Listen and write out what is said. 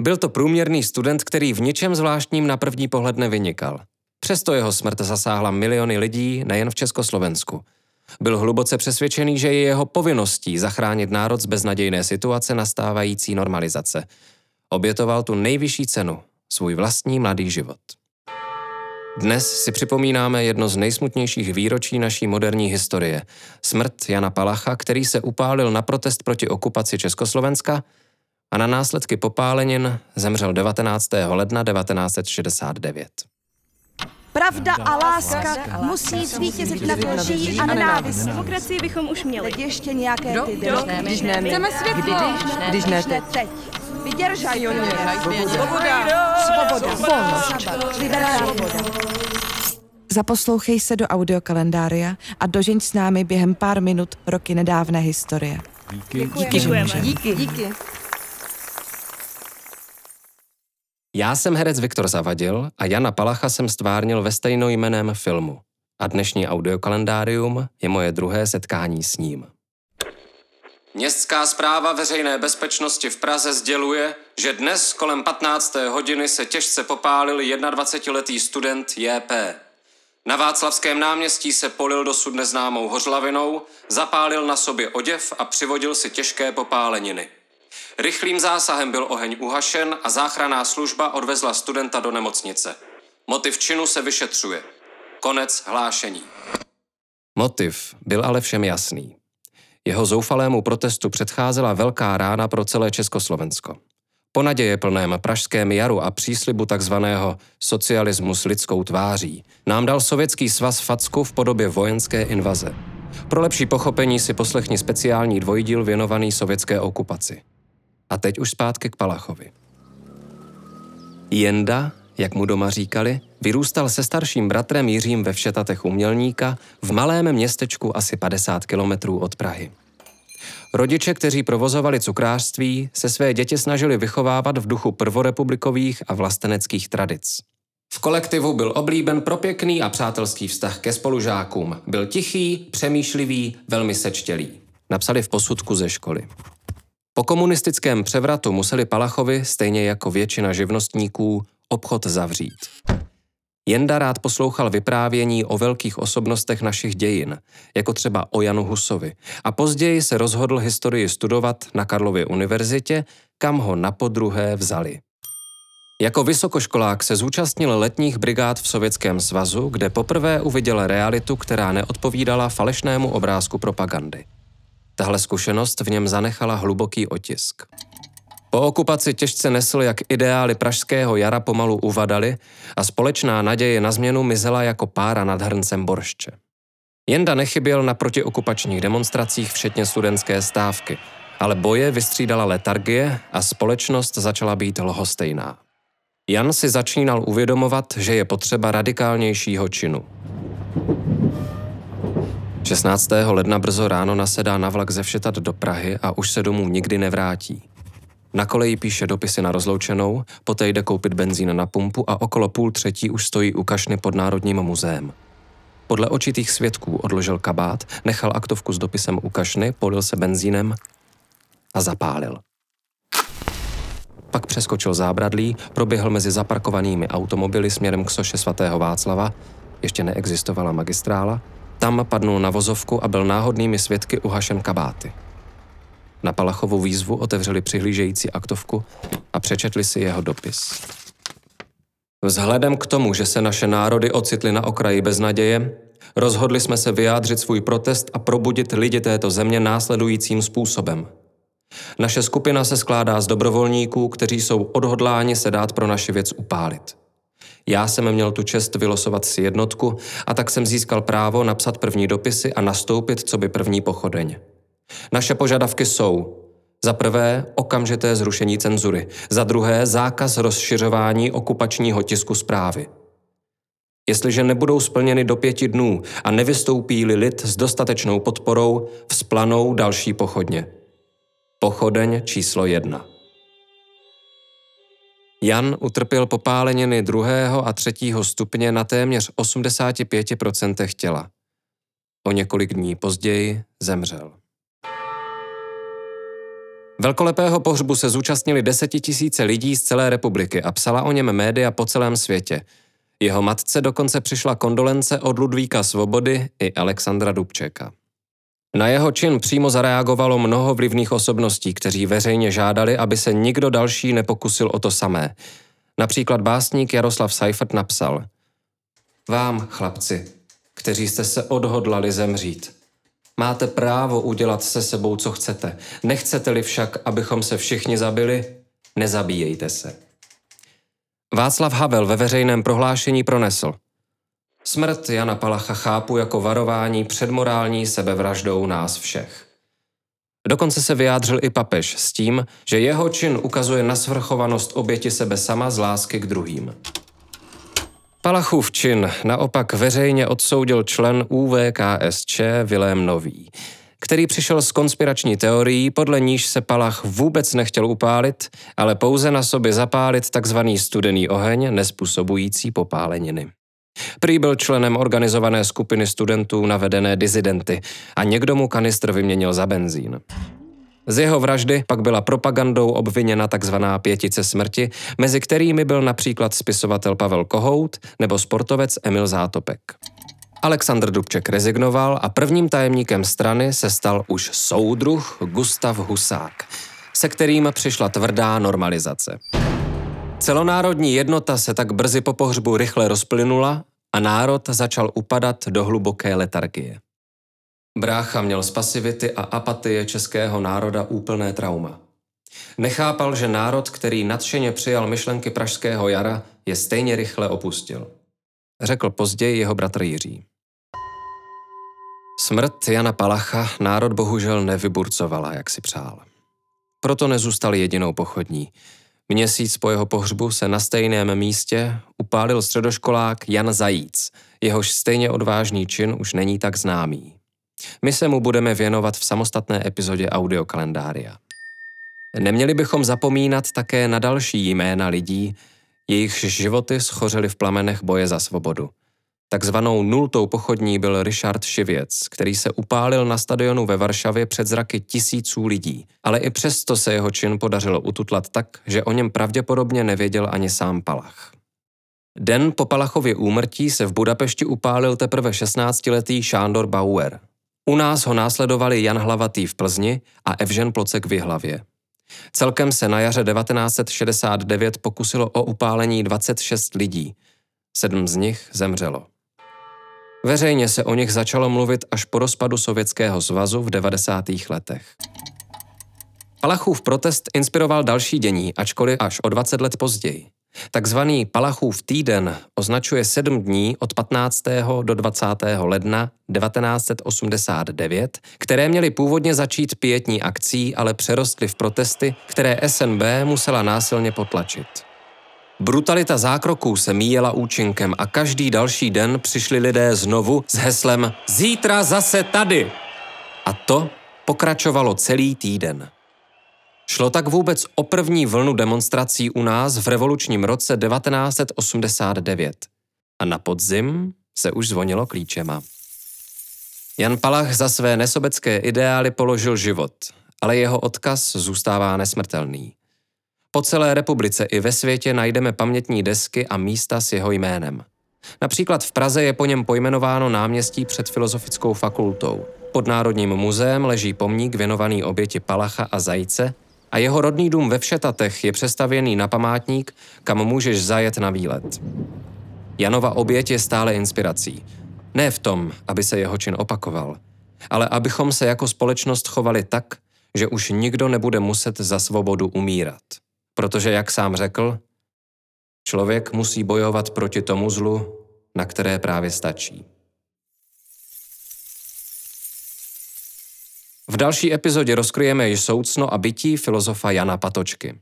Byl to průměrný student, který v ničem zvláštním na první pohled nevynikal. Přesto jeho smrt zasáhla miliony lidí nejen v Československu. Byl hluboce přesvědčený, že je jeho povinností zachránit národ z beznadějné situace nastávající normalizace. Obětoval tu nejvyšší cenu, svůj vlastní mladý život. Dnes si připomínáme jedno z nejsmutnějších výročí naší moderní historie. Smrt Jana Palacha, který se upálil na protest proti okupaci Československa a na následky popálenin zemřel 19. ledna 1969. Pravda a láska musí zvítězit nad lží a nenávistí. Demokracii bychom už měli. Teď ještě nějaké ty Když ne, když ne, my. Chceme světlo. Když ne, Ne teď. Vydržaj, Svoboda. Svoboda. Volnost. Liberální. Zaposlouchej se do audiokalendária a dožeň s námi během pár minut roky nedávné historie. Díky, Děkujeme. Díky. Díky. Já jsem herec Viktor Zavadil a Jana Palacha jsem stvárnil ve stejnojmeném filmu. A dnešní audiokalendárium je moje druhé setkání s ním. Městská zpráva veřejné bezpečnosti v Praze sděluje, že dnes kolem 15. hodiny se těžce popálil 21-letý student JP. Na Václavském náměstí se polil dosud neznámou hořlavinou, zapálil na sobě oděv a přivodil si těžké popáleniny. Rychlým zásahem byl oheň uhašen a záchranná služba odvezla studenta do nemocnice. Motiv činu se vyšetřuje. Konec hlášení. Motiv byl ale všem jasný. Jeho zoufalému protestu předcházela velká rána pro celé Československo. Po naděje plném pražském jaru a příslibu takzvaného socialismu s lidskou tváří nám dal Sovětský svaz facku v podobě vojenské invaze. Pro lepší pochopení si poslechni speciální dvojdíl věnovaný sovětské okupaci. A teď už zpátky k Palachovi. Jenda, jak mu doma říkali, vyrůstal se starším bratrem Jiřím ve Všetatech umělníka v malém městečku asi 50 kilometrů od Prahy. Rodiče, kteří provozovali cukrářství, se své děti snažili vychovávat v duchu prvorepublikových a vlasteneckých tradic. V kolektivu byl oblíben pro pěkný a přátelský vztah ke spolužákům. Byl tichý, přemýšlivý, velmi sečtělý. Napsali v posudku ze školy. Po komunistickém převratu museli Palachovi, stejně jako většina živnostníků, obchod zavřít. Jenda rád poslouchal vyprávění o velkých osobnostech našich dějin, jako třeba o Janu Husovi, a později se rozhodl historii studovat na Karlově univerzitě, kam ho na podruhé vzali. Jako vysokoškolák se zúčastnil letních brigád v Sovětském svazu, kde poprvé uviděl realitu, která neodpovídala falešnému obrázku propagandy. Tahle zkušenost v něm zanechala hluboký otisk. Po okupaci těžce nesl, jak ideály pražského jara pomalu uvadaly a společná naděje na změnu mizela jako pára nad hrncem boršče. Jenda nechyběl na protiokupačních demonstracích, včetně studentské stávky, ale boje vystřídala letargie a společnost začala být lhostejná. Jan si začínal uvědomovat, že je potřeba radikálnějšího činu. 16. ledna brzo ráno nasedá na vlak ze Všetat do Prahy a už se domů nikdy nevrátí. Na koleji píše dopisy na rozloučenou, poté jde koupit benzín na pumpu a okolo půl třetí už stojí u kašny pod Národním muzeem. Podle očitých svědků odložil kabát, nechal aktovku s dopisem u kašny, polil se benzínem a zapálil. Pak přeskočil zábradlí, proběhl mezi zaparkovanými automobily směrem k soše svatého Václava, ještě neexistovala magistrála, tam padnul na vozovku a byl náhodnými svědky uhašen kabáty. Na Palachovu výzvu otevřeli přihlížející aktovku a přečetli si jeho dopis. Vzhledem k tomu, že se naše národy ocitly na okraji beznaděje, rozhodli jsme se vyjádřit svůj protest a probudit lidi této země následujícím způsobem. Naše skupina se skládá z dobrovolníků, kteří jsou odhodláni se dát pro naši věc upálit. Já jsem měl tu čest vylosovat si jednotku a tak jsem získal právo napsat první dopisy a nastoupit co by první pochodeň. Naše požadavky jsou za prvé okamžité zrušení cenzury, za druhé zákaz rozšiřování okupačního tisku zprávy. Jestliže nebudou splněny do pěti dnů a nevystoupí lid s dostatečnou podporou, vzplanou další pochodně. Pochodeň číslo jedna. Jan utrpěl popáleniny druhého a třetího stupně na téměř 85% těla. O několik dní později zemřel. Velkolepého pohřbu se zúčastnili desetitisíce lidí z celé republiky a psala o něm média po celém světě. Jeho matce dokonce přišla kondolence od Ludvíka Svobody i Alexandra Dubčeka. Na jeho čin přímo zareagovalo mnoho vlivných osobností, kteří veřejně žádali, aby se nikdo další nepokusil o to samé. Například básník Jaroslav Seifert napsal Vám, chlapci, kteří jste se odhodlali zemřít, máte právo udělat se sebou, co chcete. Nechcete-li však, abychom se všichni zabili, nezabíjejte se. Václav Havel ve veřejném prohlášení pronesl – Smrt Jana Palacha chápu jako varování před morální sebevraždou nás všech. Dokonce se vyjádřil i papež s tím, že jeho čin ukazuje na svrchovanost oběti sebe sama z lásky k druhým. Palachův čin naopak veřejně odsoudil člen UVKSČ Vilém Nový, který přišel s konspirační teorií, podle níž se Palach vůbec nechtěl upálit, ale pouze na sobě zapálit takzvaný studený oheň nespůsobující popáleniny. Prý byl členem organizované skupiny studentů navedené dizidenty a někdo mu kanistr vyměnil za benzín. Z jeho vraždy pak byla propagandou obviněna tzv. pětice smrti, mezi kterými byl například spisovatel Pavel Kohout nebo sportovec Emil Zátopek. Aleksandr Dubček rezignoval a prvním tajemníkem strany se stal už soudruh Gustav Husák, se kterým přišla tvrdá normalizace. Celonárodní jednota se tak brzy po pohřbu rychle rozplynula a národ začal upadat do hluboké letargie. Brácha měl z pasivity a apatie českého národa úplné trauma. Nechápal, že národ, který nadšeně přijal myšlenky pražského jara, je stejně rychle opustil. Řekl později jeho bratr Jiří. Smrt Jana Palacha národ bohužel nevyburcovala, jak si přál. Proto nezůstal jedinou pochodní. Měsíc po jeho pohřbu se na stejném místě upálil středoškolák Jan Zajíc, jehož stejně odvážný čin už není tak známý. My se mu budeme věnovat v samostatné epizodě audiokalendária. Neměli bychom zapomínat také na další jména lidí, jejichž životy schořely v plamenech boje za svobodu – Takzvanou nultou pochodní byl Richard Šivěc, který se upálil na stadionu ve Varšavě před zraky tisíců lidí, ale i přesto se jeho čin podařilo ututlat tak, že o něm pravděpodobně nevěděl ani sám Palach. Den po Palachově úmrtí se v Budapešti upálil teprve 16-letý Šándor Bauer. U nás ho následovali Jan Hlavatý v Plzni a Evžen Plocek v Jihlavě. Celkem se na jaře 1969 pokusilo o upálení 26 lidí, sedm z nich zemřelo. Veřejně se o nich začalo mluvit až po rozpadu Sovětského svazu v 90. letech. Palachův protest inspiroval další dění, ačkoliv až o 20 let později. Takzvaný Palachův týden označuje sedm dní od 15. do 20. ledna 1989, které měly původně začít pětní akcí, ale přerostly v protesty, které SNB musela násilně potlačit. Brutalita zákroků se míjela účinkem a každý další den přišli lidé znovu s heslem Zítra zase tady! A to pokračovalo celý týden. Šlo tak vůbec o první vlnu demonstrací u nás v revolučním roce 1989. A na podzim se už zvonilo klíčema. Jan Palach za své nesobecké ideály položil život, ale jeho odkaz zůstává nesmrtelný. Po celé republice i ve světě najdeme pamětní desky a místa s jeho jménem. Například v Praze je po něm pojmenováno náměstí před Filozofickou fakultou. Pod Národním muzeem leží pomník věnovaný oběti Palacha a Zajce a jeho rodný dům ve Všetatech je přestavěný na památník, kam můžeš zajet na výlet. Janova oběť je stále inspirací. Ne v tom, aby se jeho čin opakoval, ale abychom se jako společnost chovali tak, že už nikdo nebude muset za svobodu umírat. Protože, jak sám řekl, člověk musí bojovat proti tomu zlu, na které právě stačí. V další epizodě rozkryjeme již soucno a bytí filozofa Jana Patočky.